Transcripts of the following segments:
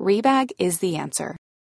Rebag is the answer.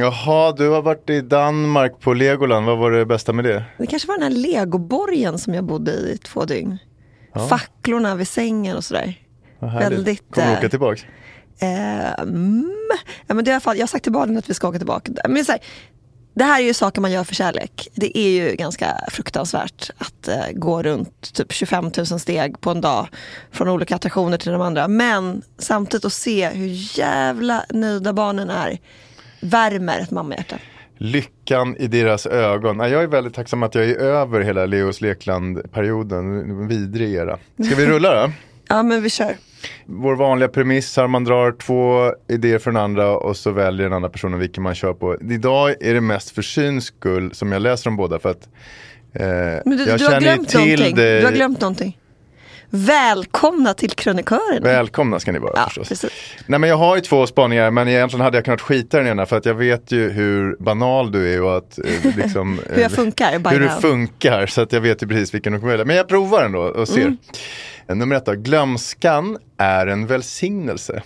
Jaha, du har varit i Danmark på Legoland. Vad var det bästa med det? Det kanske var den här legoborgen som jag bodde i två dygn. Facklorna vid sängen och sådär. Väldigt, Kommer du åka tillbaks? Eh, mm, ja, men det är i alla fall, jag har sagt till barnen att vi ska åka tillbaka. Men så här, det här är ju saker man gör för kärlek. Det är ju ganska fruktansvärt att eh, gå runt typ 25 000 steg på en dag från olika attraktioner till de andra. Men samtidigt att se hur jävla nöjda barnen är värmer ett mammahjärta. Lyckan i deras ögon. Jag är väldigt tacksam att jag är över hela Leos Lekland-perioden. En vidrig era. Ska vi rulla då? Ja men vi kör. Vår vanliga premiss här, man drar två idéer från andra och så väljer den andra personen vilken man kör på. Idag är det mest för syns skull som jag läser dem båda för att eh, Men du, jag du, har känner ju glömt till någonting. dig. du har glömt någonting. Välkomna till krönikörerna. Välkomna ska ni vara Ja, förstås. precis. Nej men jag har ju två spaningar men egentligen hade jag kunnat skita i den ena för att jag vet ju hur banal du är och att eh, liksom, Hur jag funkar by hur du funkar så att jag vet ju precis vilken du kommer välja. Men jag provar ändå och ser. Mm. Eh, Nummer ett då, glömskan är en välsignelse.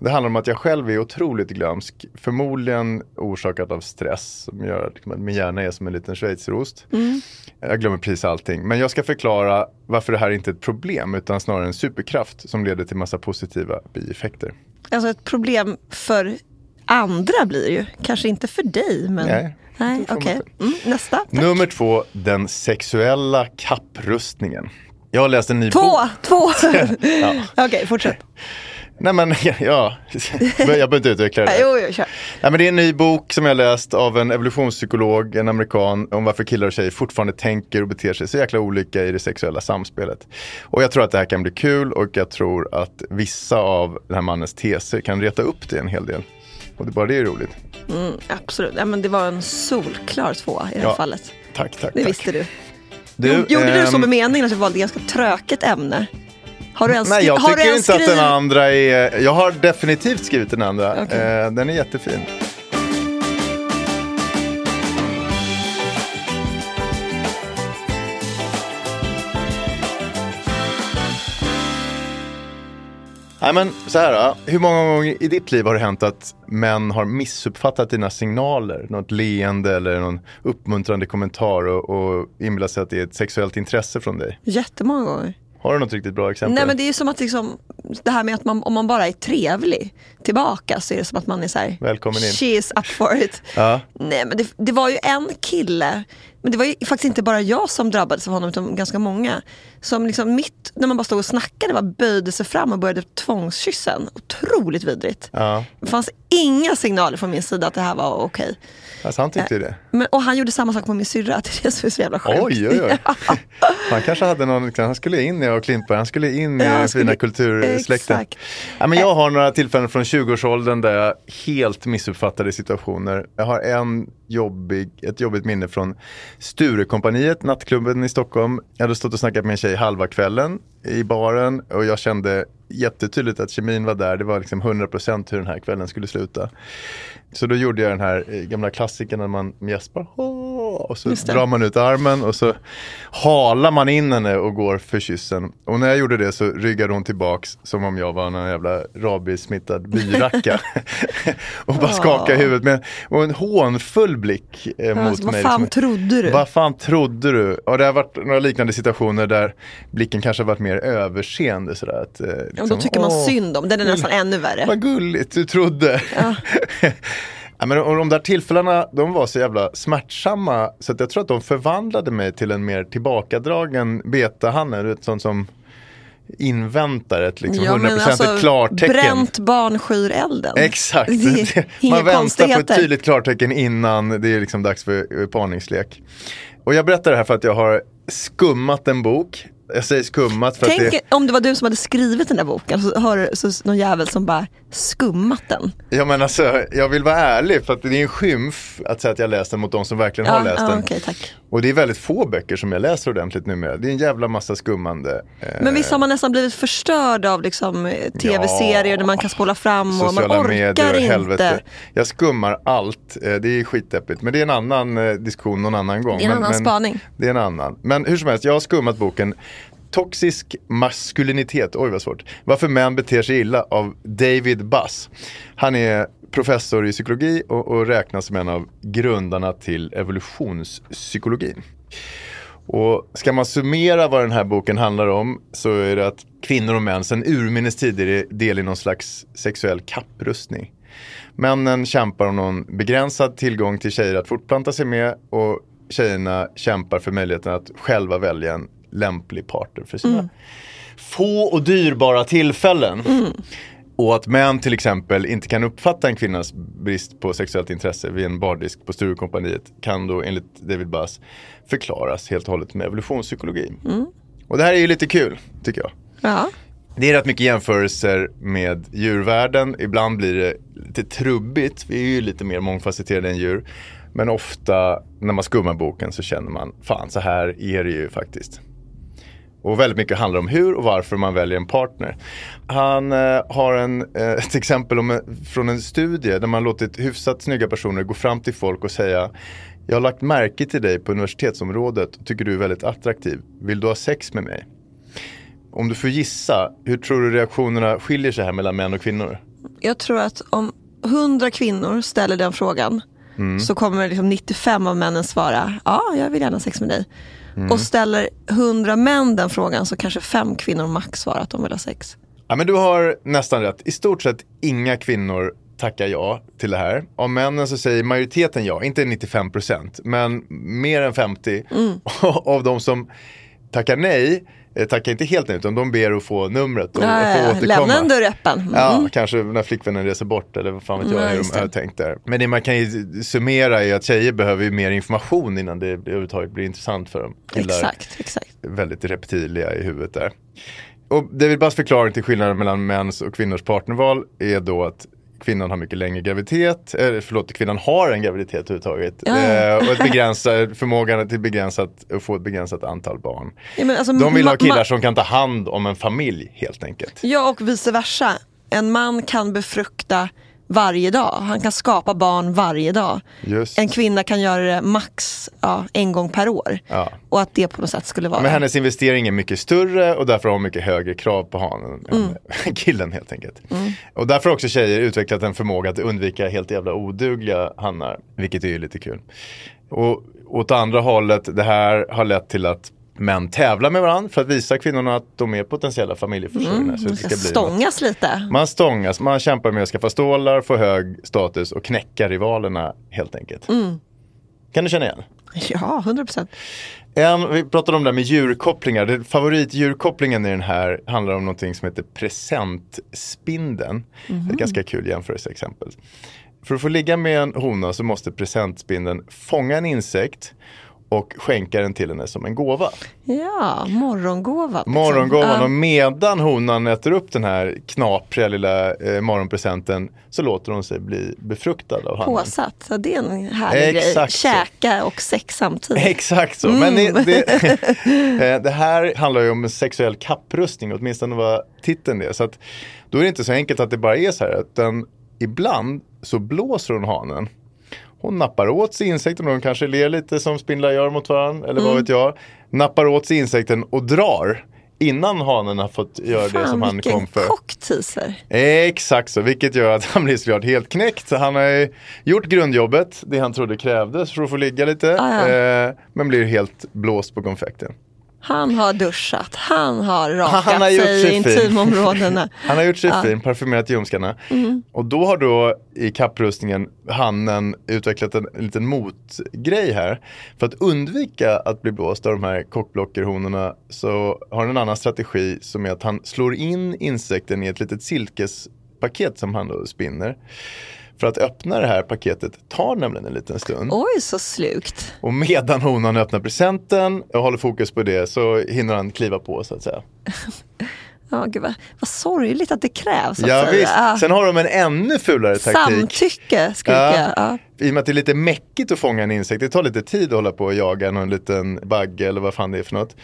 Det handlar om att jag själv är otroligt glömsk, förmodligen orsakat av stress som gör liksom, att min hjärna är som en liten schweizerost. Mm. Jag glömmer precis allting. Men jag ska förklara varför det här inte är ett problem utan snarare en superkraft som leder till massa positiva bieffekter. Alltså ett problem för andra blir ju. Kanske inte för dig men. Nej, Nej själv. Mm, nästa. Tack. Nummer två, den sexuella kapprustningen. Jag har läst en ny Två! bok. Två! Ja. Okej, fortsätt. Nej men ja, jag behöver inte utveckla det. Jo, jo, kör. Nej, men det är en ny bok som jag läst av en evolutionspsykolog, en amerikan, om varför killar och tjejer fortfarande tänker och beter sig så jäkla olika i det sexuella samspelet. Och jag tror att det här kan bli kul och jag tror att vissa av den här mannens teser kan reta upp det en hel del. Och det bara det är roligt. Mm, absolut. Ja, men det var en solklar tvåa i det här Ja, fallet. Tack, tack, Det tack. visste du. Du, Gjorde du så ehm, med meningen att du valde ett ganska tröket ämne? Har du ens, Nej, jag har tycker inte att den andra är... Jag har definitivt skrivit den andra. Okej. Eh, den är jättefin. Nej men så här då. Hur många gånger i ditt liv har det hänt att män har missuppfattat dina signaler? Något leende eller någon uppmuntrande kommentar och, och inbillat sig att det är ett sexuellt intresse från dig? Jättemånga gånger. Har du något riktigt bra exempel? Nej men det är som att liksom, det här med att man, om man bara är trevlig tillbaka så är det som att man är så här, Välkommen in. she is up for it. Ja. Nej men det, det var ju en kille, men det var ju faktiskt inte bara jag som drabbades av honom utan ganska många. Som liksom mitt när man bara stod och snackade bara böjde sig fram och började tvångskyssa en. Otroligt vidrigt. Ja. Det fanns inga signaler från min sida att det här var okej. Alltså, han tyckte ju det. Men, och han gjorde samma sak med min syrra, det är det som är så jävla sjukt. Oj, oj, oj. Han kanske hade någon, han skulle in i och Klimpa, han skulle in i Ja, den fina kultursläkten. Exakt. Ja, men jag har några tillfällen från 20-årsåldern där jag helt missuppfattade situationer. Jag har en jobbig, ett jobbigt minne från Sturekompaniet, nattklubben i Stockholm. Jag hade stått och snackat med en tjej halva kvällen i baren och jag kände jättetydligt att kemin var där. Det var liksom 100% hur den här kvällen skulle sluta. Så då gjorde jag den här eh, gamla klassikern när man gäspar "Åh", och så drar man ut armen och så halar man in henne och går för kyssen. Och när jag gjorde det så ryggade hon tillbaks som om jag var någon jävla rabiessmittad byracka. och bara skakade huvudet med och en hånfull blick eh, mot Alltså, vad mig. fan liksom. trodde du? Vad fan trodde du? Och det har varit några liknande situationer där blicken kanske har varit mer överseende. Sådär, att, eh, Ja, liksom, då tycker man "Åh, synd om, den är nästan ännu värre. vad gulligt du trodde. Ja. men, och de där tillfällena de var så jävla smärtsamma så att jag tror att de förvandlade mig till en mer tillbakadragen betahanne. Du vet, sån som inväntar ett liksom, 100% klartecken. alltså, Bränt barn skyr elden. Exakt. Man väntar på ett tydligt klartecken innan det är liksom dags för eh, parningslek. Och jag berättar det här för att jag har skummat en bok. Jag säger skummat för Tänk att det, om det var du som hade skrivit den där boken, så har du så någon jävel som bara skummat den. Ja men alltså, jag vill vara ärlig för att det är en skymf att säga att jag läst den mot de som verkligen har läst ja, den. okej, tack. Och det är väldigt få böcker som jag läser ordentligt numera. Det är en jävla massa skummande. Eh, Men visst har man nästan blivit förstörd av liksom, tv-serier där man kan spola fram och man orkar medier inte. helvete. Jag skummar allt, eh, det är skitdeppigt. Men det är en annan eh, diskussion någon annan gång. Det är en men, annan men, spaning. Det är en annan. Men hur som helst, jag har skummat boken Toxisk maskulinitet, oj vad svårt. Varför män beter sig illa av David Buss. Han är professor i psykologi och, och räknas som en av grundarna till evolutionspsykologin. Och ska man summera vad den här boken handlar om så är det att kvinnor och män sedan urminnes tider är del i någon slags sexuell kapprustning. Männen kämpar om någon begränsad tillgång till tjejer att fortplanta sig med och tjejerna kämpar för möjligheten att själva välja en lämplig partner för sina få och dyrbara tillfällen. Och att män till exempel inte kan uppfatta en kvinnas brist på sexuellt intresse vid en bardisk på Sturecompagniet kan då enligt David Buss förklaras helt och hållet med evolutionspsykologi. Och det här är ju lite kul tycker jag. Ja. Det är rätt mycket jämförelser med djurvärlden. Ibland blir det lite trubbigt. Vi är ju lite mer mångfacetterade än djur. Men ofta när man skummar boken så känner man, fan så här är det ju faktiskt. Och väldigt mycket handlar om hur och varför man väljer en partner. Han eh, har en, eh, ett exempel om, en- från en studie där man låtit hyfsat snygga personer gå fram till folk och säga Jag har lagt märke till dig på universitetsområdet och tycker du är väldigt attraktiv. Vill du ha sex med mig? Om du får gissa, hur tror du reaktionerna skiljer sig här mellan män och kvinnor? Jag tror att om 100 kvinnor ställer den frågan Mm. så kommer liksom 95 av männen svara ja, jag vill gärna ha sex med dig. Mm. Och ställer 100 män den frågan så kanske fem kvinnor max svarar att de vill ha sex. Ja men du har nästan rätt. I stort sett inga kvinnor tackar ja till det här. Av männen så säger majoriteten ja, inte 95% men mer än 50. av de som tackar nej, tackar inte helt nej utan de ber att få numret och, Ja, få ja, återkomma. lämna en dörr öppen. Mm. Ja, kanske när flickvännen reser bort eller vad fan vet jag Ja, hur de har tänkt där. Men det man kan ju summera är att tjejer behöver ju mer information innan det överhuvudtaget blir intressant för dem. Killar Exakt, exakt. väldigt reptiliga i huvudet där. Och David Bass förklaring till skillnaden mellan mäns och kvinnors partnerval är då att kvinnan har mycket längre graviditet, eh, förlåt, kvinnan har en graviditet överhuvudtaget. Ja. Eh, och ett begränsat, förmågan till begränsat, att få ett begränsat antal barn. Ja, alltså, De vill ha killar som kan ta hand om en familj helt enkelt. Ja och vice versa. En man kan befrukta varje dag. Han kan skapa barn varje dag. Just. En kvinna kan göra det max ja, en gång per år. Ja. Och att det på något sätt skulle vara... Men hennes investering är mycket större och därför har hon mycket högre krav på hanen Mm. än killen helt enkelt. Och därför har också tjejer utvecklat en förmåga att undvika helt jävla odugliga hannar, vilket är ju lite kul. Och åt andra hållet, det här har lett till att män tävlar med varandra för att visa kvinnorna att de är potentiella familjeförsörjare. så Man det ska stångas lite. Man stångas, man kämpar med att skaffa stålar, få hög status och knäcka rivalerna helt enkelt. Mm. Kan du känna igen? Ja, 100 procent. En, vi pratade om det här med djurkopplingar. Det, favoritdjurkopplingen i den här handlar om någonting som heter presentspindeln. Ett ganska kul jämförelseexempel. För att få ligga med en hona så måste presentspindeln fånga en insekt och skänka den till henne som en gåva. Ja, morgongåvan. liksom. Morgongåvan och medan honan äter upp den här knapriga lilla eh, morgonpresenten så låter hon sig bli befruktad av hannen. Påsatt, så det är en härlig grej. Exakt så. Käka och sex samtidigt. Exakt så. Men det, det, eh, det här handlar ju om sexuell kapprustning, åtminstone vad titeln är. Så att, då är det inte så enkelt att det bara är så här. Utan ibland så blåser hon hanen. Hon nappar åt sig insekten och de kanske ler lite som spindlar gör mot varandra. Eller vad vet jag. Nappar åt sig insekten och drar. Innan hanen har fått göra det som Fan han vilken kom för. cockteaser. Exakt så, vilket gör att han blir såklart helt knäckt. Han har gjort grundjobbet, det han trodde krävdes för att få ligga lite. Ah, ja. eh, men blir helt blåst på konfekten. Han har duschat, han har rakat Han har sig i intimområdena. Han har gjort sig fin, parfymerat ljumskarna. Mm. Och då har då i kapprustningen hannen utvecklat en, en liten motgrej här. För att undvika att bli blåst av de här kockblockerhonorna så har han en annan strategi som är att han slår in insekten i ett litet silkespaket som han då spinner. För att öppna det här paketet tar nämligen en liten stund. Oj, så slukt. Och medan honan öppnar presenten och håller fokus på det så hinner han kliva på så att säga. Ja, gud vad, vad sorgligt att det krävs. Ja, Sen har de en ännu fulare taktik. Samtycke skriker jag. Ja. I och med att det är lite mäckigt att fånga en insekt. Det tar lite tid att hålla på och jaga någon liten bagge eller vad fan det är för något.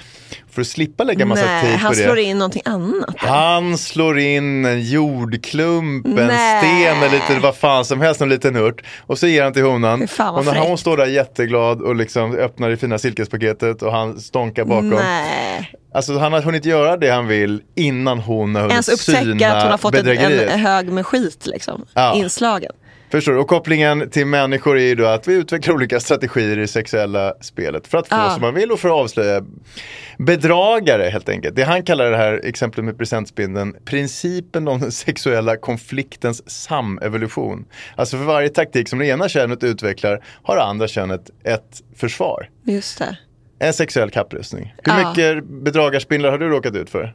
För att slippa lägga massa Nej, tid på han det. slår in någonting annat. Han slår in en jordklump, en Nej. sten eller lite vad fan som helst, en liten ört. Och så ger han till honan. Och när hon står där jätteglad och liksom öppnar det fina silkespaketet och han stånkar bakom. Nej. Alltså han har hunnit göra det han vill innan hon har hunnit Ens upptäcka syna att hon har fått en, bedrägeriet. en hög med skit liksom, Ja. inslagen. Förstår du? Och kopplingen till människor är ju då att vi utvecklar olika strategier i det sexuella spelet för att få Ja. som man vill och för att avslöja bedragare helt enkelt. Det han kallar det här exemplet med presentspindeln principen om den sexuella konfliktens samevolution. Alltså för varje taktik som det ena könet utvecklar har det andra könet ett försvar. Just det. En sexuell kapprustning. Hur Ja. mycket bedragarspindlar har du råkat ut för?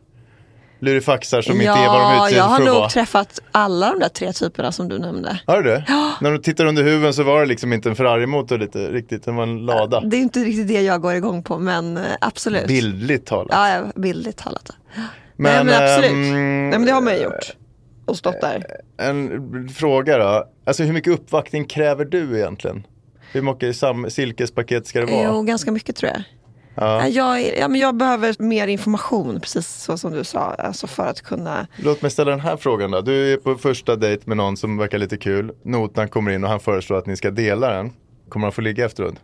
Lurifaxar som inte är vad de Ja, utger jag har nog vara. träffat alla de där tre typerna som du nämnde. Har du det? När du tittar under huven så var det liksom inte en Ferrari-motor lite riktigt, det var en lada. Det är inte riktigt det jag går igång på, men eh, absolut. Bildligt talat. Ja, ja, bildligt talat. Men, Nej, men absolut. ehm, Nej, men det har man ju gjort. Och stått där. En fråga då. Alltså hur mycket uppvaktning kräver du egentligen? Hur mycket silkespaket ska det vara? Jo, ganska mycket tror jag. Ja. Ja. Jag, ja, men jag behöver mer information, precis så som du sa. Alltså för att kunna... Låt mig ställa den här frågan då. Du är på första dejt med någon som verkar lite kul. Notan kommer in och han föreslår att ni ska dela den. Kommer han få ligga efteråt?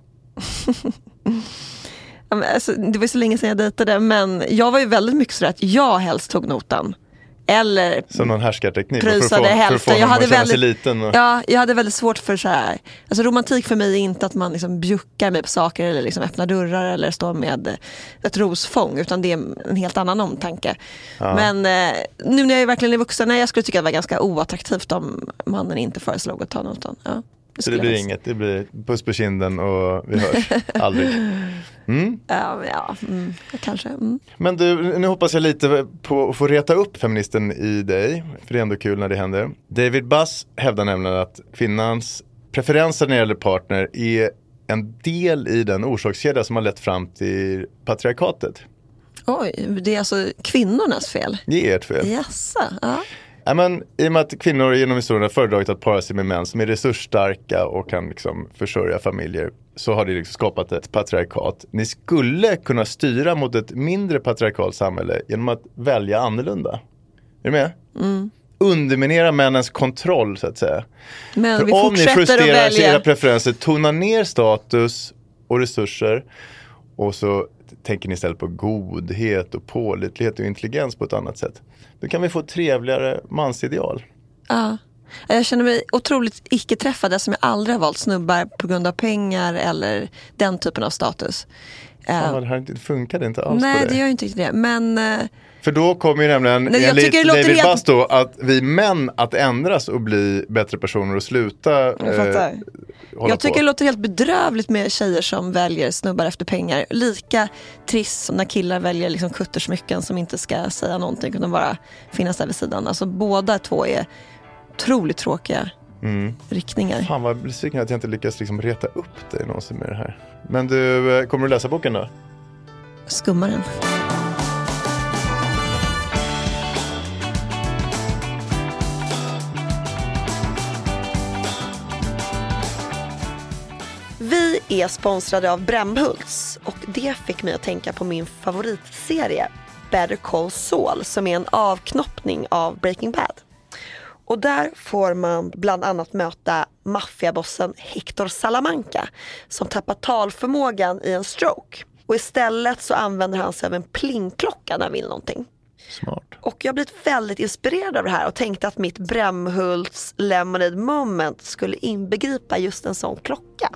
Ja, Alltså, det var så länge sedan jag dejtade, men jag var ju väldigt mycket sådär att jag helst tog notan. Eller Som någon härskarteknik? prusade hälften. Jag hade, väldigt, liten. Och... ja, jag hade väldigt svårt för så här. Alltså romantik för mig är inte att man liksom bjuckar mig på saker eller liksom öppnar dörrar eller står med ett rosfång utan det är en helt annan omtanke. Men eh, nu när jag verkligen är vuxen, nej, jag skulle tycka att det var ganska oattraktivt om mannen inte föreslog att ta notan. Ja, Så det blir inget, det blir puss på kinden och vi hörs aldrig. Mm. Ja, ja mm, kanske. Mm. Men du, nu hoppas jag lite på att få reta upp feministen i dig. För det är ändå kul när det händer. David Buss hävdar nämligen att kvinnans preferenser när det gäller partner är en del i den orsakskedja som har lett fram till patriarkatet. Oj, det är alltså kvinnornas fel? Det är ert fel. Jaså? Ja. Ja, men, I och med att kvinnor genom historien har föredragit att para sig med män som är resursstarka och kan liksom försörja familjer så har det liksom skapat ett patriarkat. Ni skulle kunna styra mot ett mindre patriarkalt samhälle genom att välja annorlunda. Är du med? Underminera männens kontroll så att säga. Men För vi om ni justerar era preferenser, tona ner status och resurser och så tänker ni istället på godhet och pålitlighet och intelligens på ett annat sätt. Då kan vi få ett trevligare mansideal. Ja. Jag känner mig otroligt icke-träffad eftersom jag aldrig har valt snubbar på grund av pengar eller den typen av status. Fan, vad det här inte- funkade inte alls Nej, på det dig. gör inte riktigt det. Men eh, För då kommer ju nämligen Nej, enligt det David helt- Basto att vi män att ändras och bli bättre personer och sluta jag fattar. Hålla Jag tycker på. det låter helt bedrövligt med tjejer som väljer snubbar efter pengar. Lika trist som när killar väljer liksom kuttersmycken som inte ska säga någonting utan bara finnas där vid sidan. Alltså båda två är otroligt tråkiga riktningar. Fan vad besviken att jag inte lyckas liksom reta upp dig någonsin med det här. Men du, eh, kommer du läsa boken då? Skummaren. Är sponsrade av Brämhults och det fick mig att tänka på min favoritserie Better Call Saul som är en avknoppning av Breaking Bad. Och där får man bland annat möta maffiabossen Hector Salamanca som tappar talförmågan i en stroke. Och istället så använder han sig av en plingklocka när han vill någonting. Smart. Och jag har blivit väldigt inspirerad av det här och tänkte att mitt Brämhults Lemonade moment skulle inbegripa just en sån klocka.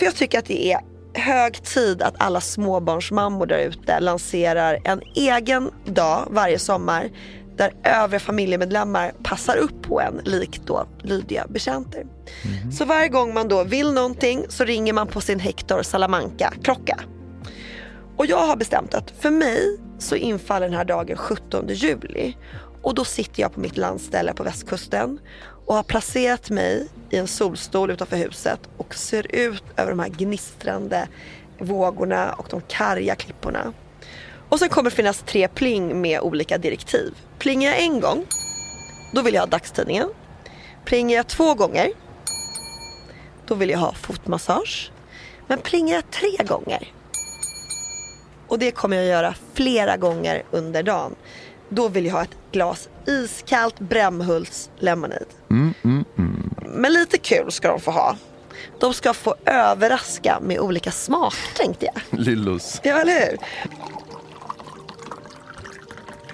För jag tycker att det är hög tid att alla småbarnsmammor där ute lanserar en egen dag varje sommar där övriga familjemedlemmar passar upp på en likt då lydiga betjänter. Så varje gång man då vill någonting så ringer man på sin Hector Salamanca klocka. Och jag har bestämt att för mig så infaller den här dagen 17 juli. Och då sitter jag på mitt landställe på västkusten och har placerat mig i en solstol utanför huset och ser ut över de här gnistrande vågorna och de karga klipporna. Och sen kommer det finnas tre pling med olika direktiv. Plingar jag en gång, då vill jag ha dagstidningen. Plingar jag två gånger, då vill jag ha fotmassage. Men plingar jag tre gånger, och det kommer jag göra flera gånger under dagen. Då vill jag ha ett glas iskallt Brämhults lemonade. Men lite kul ska de få ha. De ska få överraska med olika smaker tänkte jag. Lillos. Ja, eller hur?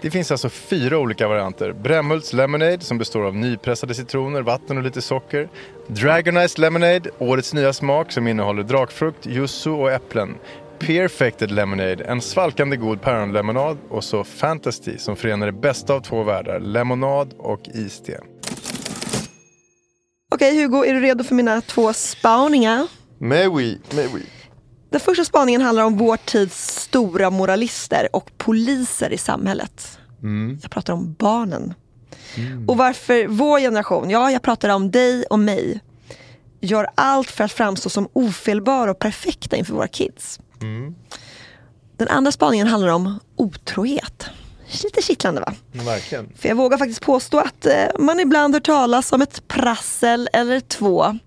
Det finns alltså fyra olika varianter. Brämhults Lemonade som består av nypressade citroner, vatten och lite socker. Dragonized Lemonade, årets nya smak som innehåller drakfrukt, yuzu och äpplen. Perfected Lemonade, en svalkande god päronlemonad. Och så Fantasy som förenar det bästa av två världar, lemonad och iste. Okej Hugo, är du redo för mina två spaningar? Mais oui, mais oui. Den första spaningen handlar om vår tids stora moralister och poliser i samhället. Jag pratar om barnen. Och varför vår generation, ja jag pratar om dig och mig, gör allt för att framstå som ofelbara och perfekta inför våra kids. Den andra spaningen handlar om otrohet. Lite kittlande va? Verkligen. För jag vågar faktiskt påstå att eh, man ibland hör talas om ett prassel eller två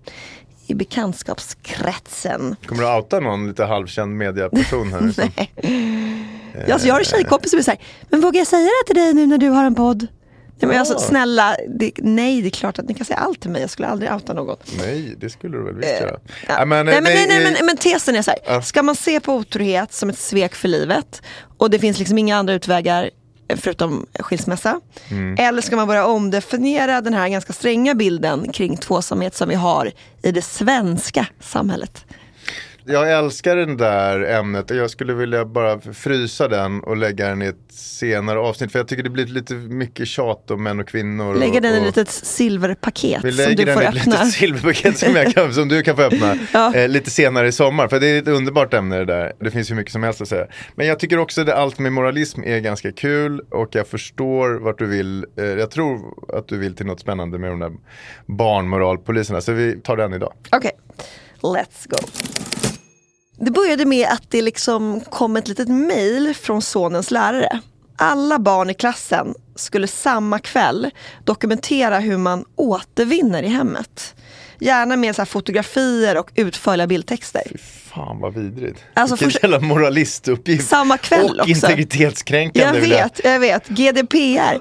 i bekantskapskretsen. Kommer du outa någon lite halvkänd mediaperson här? liksom? Ja, alltså jag har en tjejkompis som är såhär, men vågar jag säga det till dig nu när du har en podd? Ja, men alltså, snälla, det, nej det är klart att ni kan säga allt till mig, jag skulle aldrig outa något. Nej, det skulle du väl visst göra. Ja. Nej, men, nej, det- nej, nej, men, men tesen är så här. Ja. ska man se på otrohet som ett svek för livet och det finns liksom inga andra utvägar eh, förutom skilsmässa. Mm. Eller ska man börja omdefiniera den här ganska stränga bilden kring tvåsamhet som vi har i det svenska samhället? Jag älskar det där ämnet och jag skulle vilja bara frysa den och lägga den i ett senare avsnitt. För jag tycker det blir lite mycket tjat om män och kvinnor. Lägga och, den i ett litet silverpaket vi som lägger du den får i ett öppna. litet silverpaket som, jag kan, som du kan få öppna Ja. eh, lite senare i sommar. För det är ett underbart ämne det där. Det finns ju mycket som helst att säga. Men jag tycker också att allt med moralism är ganska kul och jag förstår vart du vill. Eh, jag tror att du vill till något spännande med de där barnmoralpoliserna. Så vi tar den idag. Okej, let's go. Det började med att det liksom kom ett litet mail från sonens lärare. Alla barn i klassen skulle samma kväll dokumentera hur man återvinner i hemmet. Gärna med så fotografier och utförliga bildtexter. Fan vad vidrigt. Alltså, Vilken först- jävla moralistuppgift. Samma kväll och också. integritetskränkande. Jag vill jag- vet, jag vet. GDPR.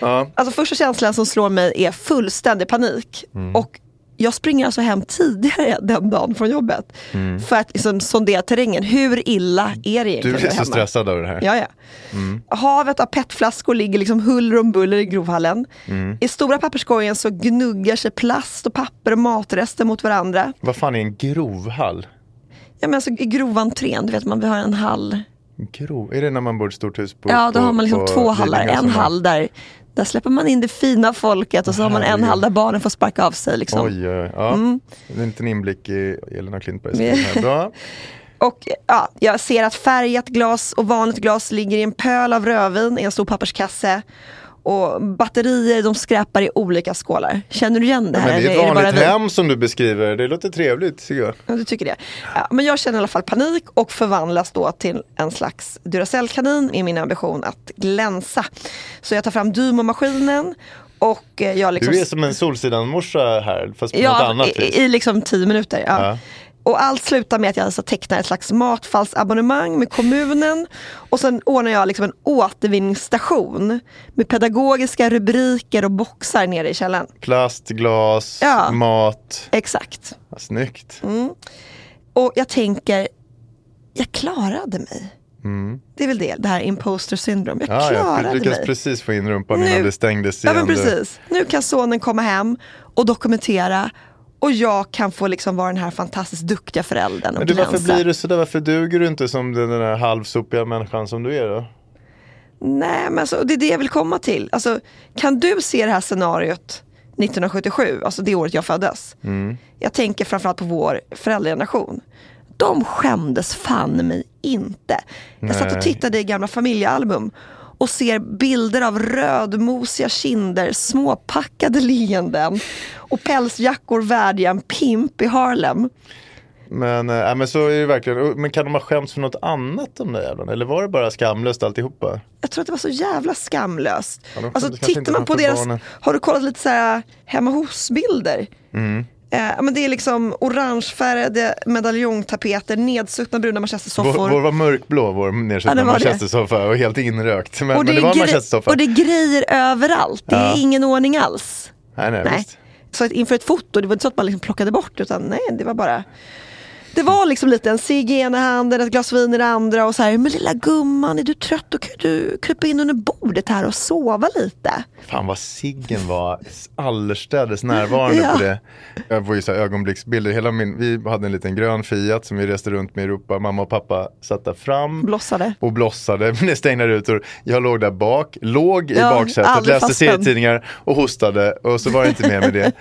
Ja. Alltså första känslan som slår mig är fullständig panik. Mm. Och jag springer alltså hem tidigare den dagen från jobbet. För att liksom sondera terrängen. Hur illa är det egentligen Mm. Du blir så hemma? stressad av det här. Ja, ja. Havet av petflaskor ligger liksom huller om buller i grovhallen. Mm. I stora papperskorgen så gnuggar sig plast och papper och matrester mot varandra. Vad fan är en grovhall? Ja men alltså i grovantrén, du vet man vi har en hall. Grov. Är det när man bor i stort hus? På, Ja, då på, har man liksom två hallar. En hall där, där släpper man in det fina folket och så har man en hall där barnen får sparka av sig. Liksom. Oj, oj, ja. En liten inblick i Elina Klintbergs här. Bra. Och ja, jag ser att färgat glas och vanligt glas ligger i en pöl av rödvin i en stor papperskasse. Och batterier de skräpar i olika skålar. Känner du igen det här? Men det är ett vanligt vi? hem som du beskriver. Det låter trevligt tycker jag. Ja, du tycker det. Ja, men jag känner i alla fall panik och förvandlas då till en slags Duracell-kanin i min ambition att glänsa. Så jag tar fram Dymo-maskinen och eh, jag liksom... Du är som en Solsidan-morsa här, fast på något ja, annat vis. i, i liksom tio minuter. Ja. Ja. Och allt slutar med att jag alltså tecknar ett slags matfallsabonnemang med kommunen och sen ordnar jag liksom en återvinningsstation med pedagogiska rubriker och boxar nere i källaren. Plast, glas, Ja. mat. Exakt. Ja, snyggt. Och jag tänker, jag klarade mig. Det är väl det, det här imposter syndrome. Jag Mm. Ja, klarade jag lyckades mig. precis få in rumpan Nu- innan det stängdes Ja igen. men precis. Nu kan sonen komma hem och dokumentera och jag kan få liksom vara den här fantastiskt duktiga föräldern och Men du, varför blir du sådär? Varför duger du inte som den där halvsopiga människan som du är då? Nej men alltså, det är det jag vill komma till. Alltså, kan du se det här scenariot 1977, alltså det året jag föddes? Mm. Jag tänker framförallt på vår föräldrageneration. De skämdes fan mig inte. Jag satt och Nej. tittade i gamla familjealbum och ser bilder av rödmosiga kinder, småpackade leenden och pälsjackor värdiga en pimp i Harlem. Men, äh, men så är det verkligen. Men kan de ha skämts för något annat de där jävlarna? Eller var det bara skamlöst alltihopa? Jag tror att det var så jävla skamlöst. Ja, alltså, tittar man på deras, barnen. har du kollat lite så här hemma hos-bilder? Mm. Eh, men det är liksom orangefärgade medaljongtapeter, nedsuttna bruna Vår, manchestersoffor. vår var mörkblå, vår nedsuttna Ja, det var det. manchestersoffa och helt inrökt. Men, och, men det var manchestersoffa. och det är grejer överallt, det är Ja. ingen ordning alls. Nej, nej, Nej. Så att inför ett foto, det var inte så att man liksom plockade bort utan nej, det var bara det var liksom lite en cigg i ena handen, ett glas vin i det andra och så här, men lilla gumman, är du trött? Då kan du krypa in under bordet här och sova lite. Fan vad Siggen var allestädes närvarande Ja. på det. Jag var ju så här ögonblicksbilder. Hela min, vi hade en liten grön Fiat som vi reste runt med i Europa. Mamma och pappa satt där fram. Blossade. Och blossade, stängde ut och jag låg där bak, låg i Ja, baksätet, läste serietidningar och hostade och så var det inte mer med det.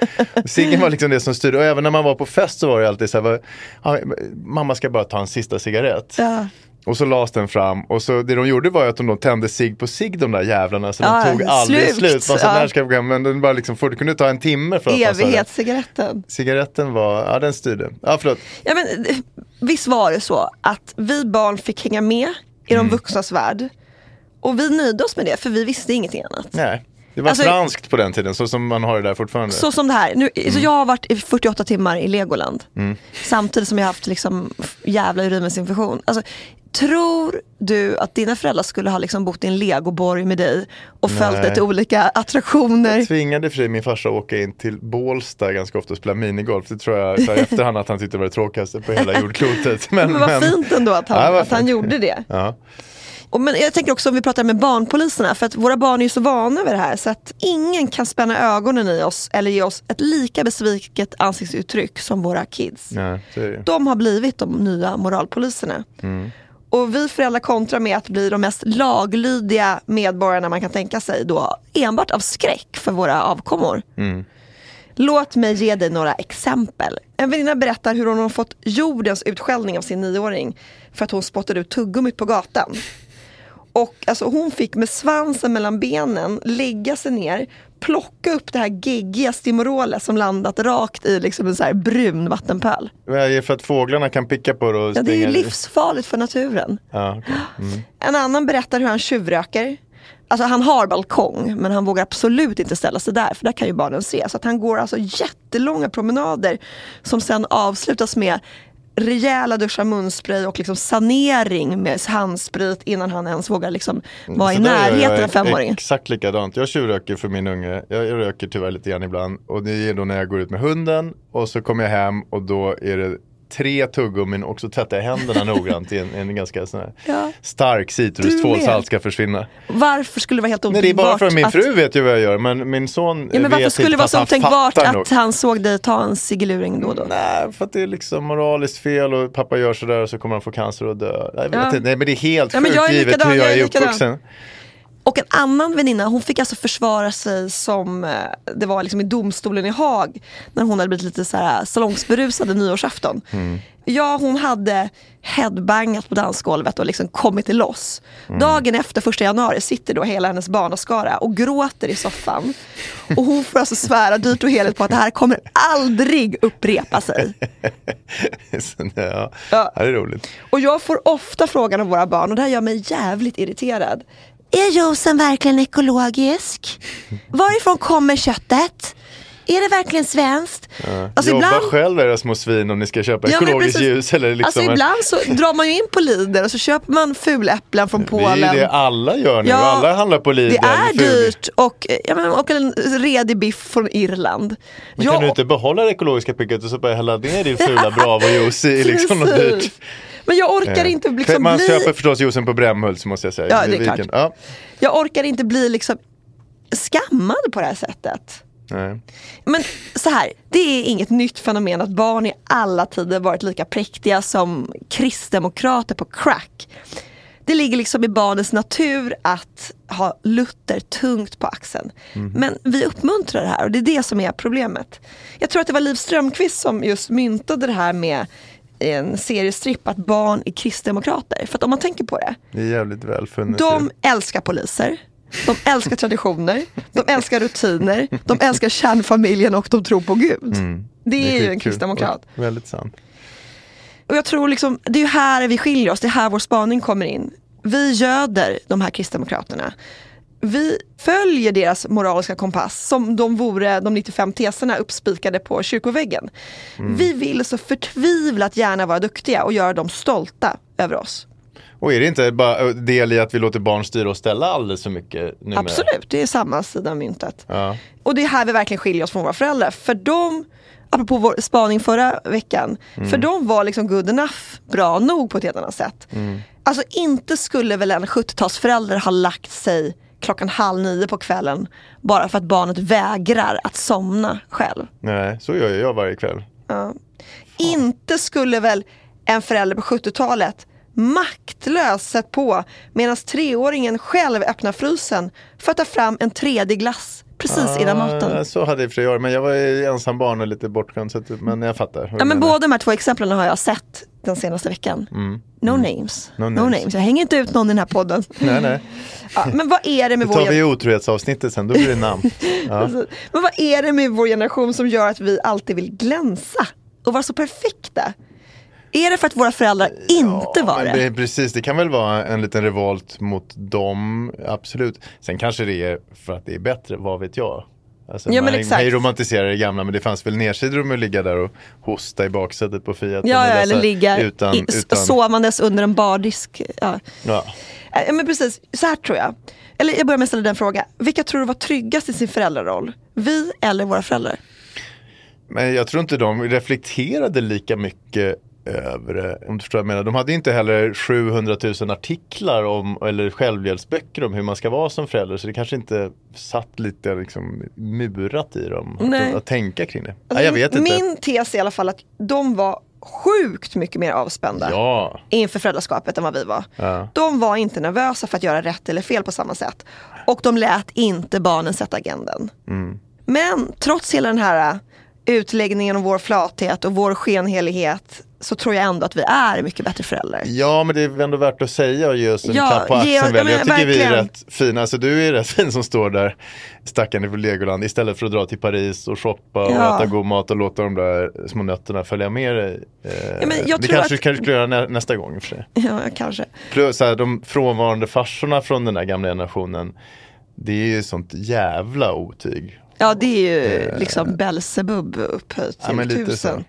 Siggen var liksom det som styrde och även när man var på fest så var det alltid så här, "Ja, mamma ska bara ta en sista cigarett. Ja. Och så lades den fram och så det de gjorde var att de tände sig på sig de där jävlarna så Ja, de tog aldrig slukt. slut. Man så, Ja. ska? Men den bara liksom, det kunde ta en timme för att. Evighetscigaretten. Cigaretten var, ja den styrde. Ja förlåt. Ja, men, eh, visst var det så att vi barn fick hänga med i Mm. de vuxnas värld. Och vi nöjde oss med det för vi visste ingenting annat. Nej. Det var Alltså- franskt på den tiden, så som man har det där fortfarande. Så som det här, nu, Mm. så jag har varit i 48 timmar i Legoland. Samtidigt som jag har haft liksom jävla urinvägsinfektion. Alltså, tror du att dina föräldrar skulle ha liksom bott i en legoborg med dig och följt dig Nej. till olika attraktioner? Jag tvingade för sig min farsa att åka in till Bålsta ganska ofta och spela minigolf. Det tror jag så här, i efterhand att han tyckte det var det tråkigaste på hela jordklotet. Men, Men vad fint ändå att han, Ja, att han gjorde det. Ja. Och men jag tänker också om vi pratar med barnpoliserna, för att våra barn är ju så vana vid det här så att ingen kan spänna ögonen i oss eller ge oss ett lika besviket ansiktsuttryck som våra kids. Nej. De har blivit de nya moralpoliserna. Och vi föräldrar kontrar med att bli de mest laglydiga medborgarna man kan tänka sig då enbart av skräck för våra avkommor. Låt mig ge dig några exempel. En väninna berättar hur hon har fått jordens utskällning av sin nioåring för att hon spottade ut tuggummit på gatan. Och alltså, hon fick med svansen mellan benen lägga sig ner, plocka upp det här geggiga Stimorolet som landat rakt i liksom en så här brun vattenpöl. För att fåglarna kan picka på det och Ja, det är ju livsfarligt för naturen. Ja, okej. mm. En annan berättar hur han tjuvröker. Alltså han har balkong men han vågar absolut inte ställa sig där för där kan ju barnen se. Så att han går alltså jättelånga promenader som sen avslutas med rejäla duschar munspray och liksom sanering med handsprit innan han ens vågar liksom vara i Så närheten av femåringen. Exakt likadant. Jag tjuvröker för min unge. Jag, jag röker tyvärr lite grann ibland. Och det är då när jag går ut med hunden och så kommer jag hem och då är det tre tuggummin och så tvättar jag händerna noggrant i en, en ganska sån Ja. stark citrustvål så allt ska försvinna. Varför skulle det vara helt Nej, det är bara för att min fru vet ju vad jag gör men min son Ja, men varför vet skulle det vara så otänkbart att nog. han såg dig ta en cigeluring då och då? Nej, för att det är liksom moraliskt fel och pappa gör sådär och så kommer han få cancer och dö. Jag vet Ja. Nej men det är helt Ja, sjukt jag är givet hur jag jag är är likadan. uppvuxen. Och en annan väninna, hon fick alltså försvara sig som, eh, det var liksom i domstolen i Haag, när hon hade blivit lite så här salongsberusad i nyårsafton. Ja, hon hade headbangat på dansgolvet och liksom kommit loss. Dagen efter, första januari, sitter då hela hennes barnaskara och gråter i soffan. Och hon får alltså svära dyrt och heligt på att det här kommer aldrig upprepa sig. Ja. det är roligt. Och jag får ofta frågan av våra barn och det här gör mig jävligt irriterad. Är juicen verkligen ekologisk? Varifrån kommer köttet? Är det verkligen svenskt? Alltså Jobba ibland, själv era små svin om ni ska köpa Ja, ekologiskt ljus. Eller liksom alltså en- ibland så drar man ju in på Lidl och så köper man fuläpplen från det är Polen. ju det alla gör nu. Ja, alla handlar på Lidl. Det är Ful- dyrt och, ja, men, och en redig biff från Irland. Men kan du inte behålla det ekologiska picket och så bara hälla ner din fula Bravo-juice i liksom något dyrt? Men jag orkar Eh, inte liksom Man bli... köper förstås juicen på Brämhults måste jag säga. Ja, det är klart. Ja. Jag orkar inte bli liksom skammad på det här sättet. Nej. Men så här, det är inget nytt fenomen att barn i alla tider varit lika präktiga som kristdemokrater på crack. Det ligger liksom i barnens natur att ha Luther tungt på axeln. Men vi uppmuntrar det här och det är det som är problemet. Jag tror att det var Liv Strömquist som just myntade det här med en seriestripp att barn är kristdemokrater. För att om man tänker på det, Det är jävligt väl funnet. de älskar poliser. De älskar traditioner, de älskar rutiner, de älskar kärnfamiljen och de tror på Gud. Det är, ju en kristdemokrat. Väldigt sant. Och jag tror liksom, det är ju här vi skiljer oss, det är här vår spaning kommer in. Vi göder de här kristdemokraterna. Vi följer deras moraliska kompass som de vore de 95 teserna uppspikade på kyrkoväggen. Vi vill så förtvivlat gärna vara duktiga och göra dem stolta över oss. Och är det inte bara del i att vi låter barn styra och ställa alldeles för mycket numera? Absolut, det är samma sida av myntet. Ja. Och det är här vi verkligen skiljer oss från våra föräldrar. För de, apropå vår spaning förra veckan, för de var liksom good enough, bra nog på ett helt annat sätt. Alltså inte skulle väl en 70-talsförälder ha lagt sig klockan halv nio på kvällen bara för att barnet vägrar att somna själv. Nej, så gör jag varje kväll. Inte skulle väl en förälder på 70-talet maktlös sett på medan treåringen själv öppnar frysen för att ta fram en tredje glass precis innan maten. Ah, Så hade jag för sig jag, men jag var ensam barn och lite bortskämd. Att, men jag fattar. Ja, men båda de här två exemplen har jag sett den senaste veckan. No, names. No no names. names. Jag hänger inte ut någon i den här podden. Nej, nej. Ja, men vad är det med Det vår tar vi otrohetsavsnittet sen, då blir det namn. Ja. men vad är det med vår generation som gör att vi alltid vill glänsa och vara så perfekta? Är det för att våra föräldrar inte var men det? Precis, det kan väl vara en liten revolt mot dem, absolut. Sen kanske det är för att det är bättre, vad vet jag. Alltså, Ja, men man, man romantiserar det gamla men det fanns väl nedsidor med att ligga där och hosta i baksätet på Fiat. Ja, ja, eller ligga utan, i, utan, sovandes under en bardisk. Ja. ja. Ja, men precis, så här tror jag. Eller jag börjar med att ställa den fråga. Vilka tror du var tryggast i sin föräldraroll? Vi eller våra föräldrar? Men jag tror inte de reflekterade lika mycket över det. Om du förstår vad jag menar. De hade inte heller 700 000 artiklar om, eller självhjälpsböcker om hur man ska vara som förälder. Så det kanske inte satt lite liksom, murat i dem Nej. att, att tänka kring det. Nej, jag vet inte. Min tes är i alla fall att de var sjukt mycket mer avspända Ja, inför föräldraskapet än vad vi var. Ja. De var inte nervösa för att göra rätt eller fel på samma sätt. Och de lät inte barnen sätta agendan. Mm. Men trots hela den här äh, utläggningen om vår flathet och vår skenhelighet så tror jag ändå att vi är mycket bättre föräldrar. ja, men det är ändå värt att säga och ge oss en Ja, klapp på axeln. ja, väl. men jag tycker vi är verkligen. rätt fina. Alltså, du är rätt fin som står där stackaren från Legoland istället för att dra till Paris och shoppa och Ja. äta god mat och låta de där små nötterna följa med dig. Eh, Ja, men jag det tror kanske att- kanske skulle göra nä, nästa gång och för sig. Ja, kanske. Plus här, de frånvarande farsorna från den där gamla generationen. Det är ju sånt jävla otyg. Ja det är ju liksom Belsebub upphöjt till Ja, men lite tusen. så.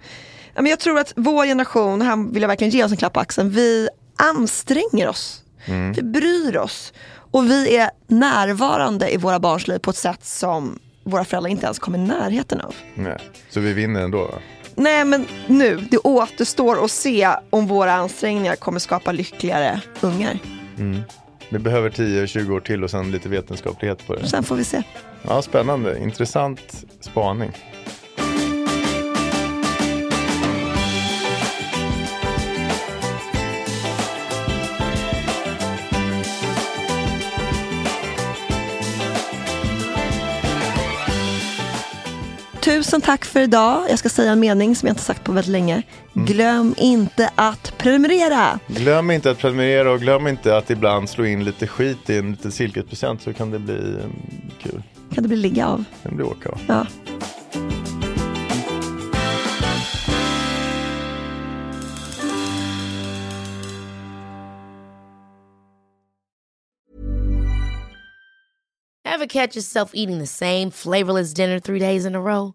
Men jag tror att vår generation, här vill jag verkligen ge oss en klapp på axeln, vi anstränger oss. Mm. Vi bryr oss. Och vi är närvarande i våra barns liv på ett sätt som våra föräldrar inte ens kommer i närheten av. Nej. Så vi vinner ändå. Nej men nu, det återstår att se om våra ansträngningar kommer skapa lyckligare ungar. Vi behöver 10-20 år till och sen lite vetenskaplighet på det. Sen får vi se. Ja, spännande. Intressant spaning. Tusen tack för idag. Jag ska säga en mening som jag inte sagt på väldigt länge. Glöm inte att prenumerera. Glöm inte att prenumerera och glöm inte att ibland slå in lite skit i en liten silkespresent så kan det bli mm, kul. Kan det bli ligga av? Det kan bli åka av. Ja. Ever catch yourself eating the same flavorless dinner three days in a row?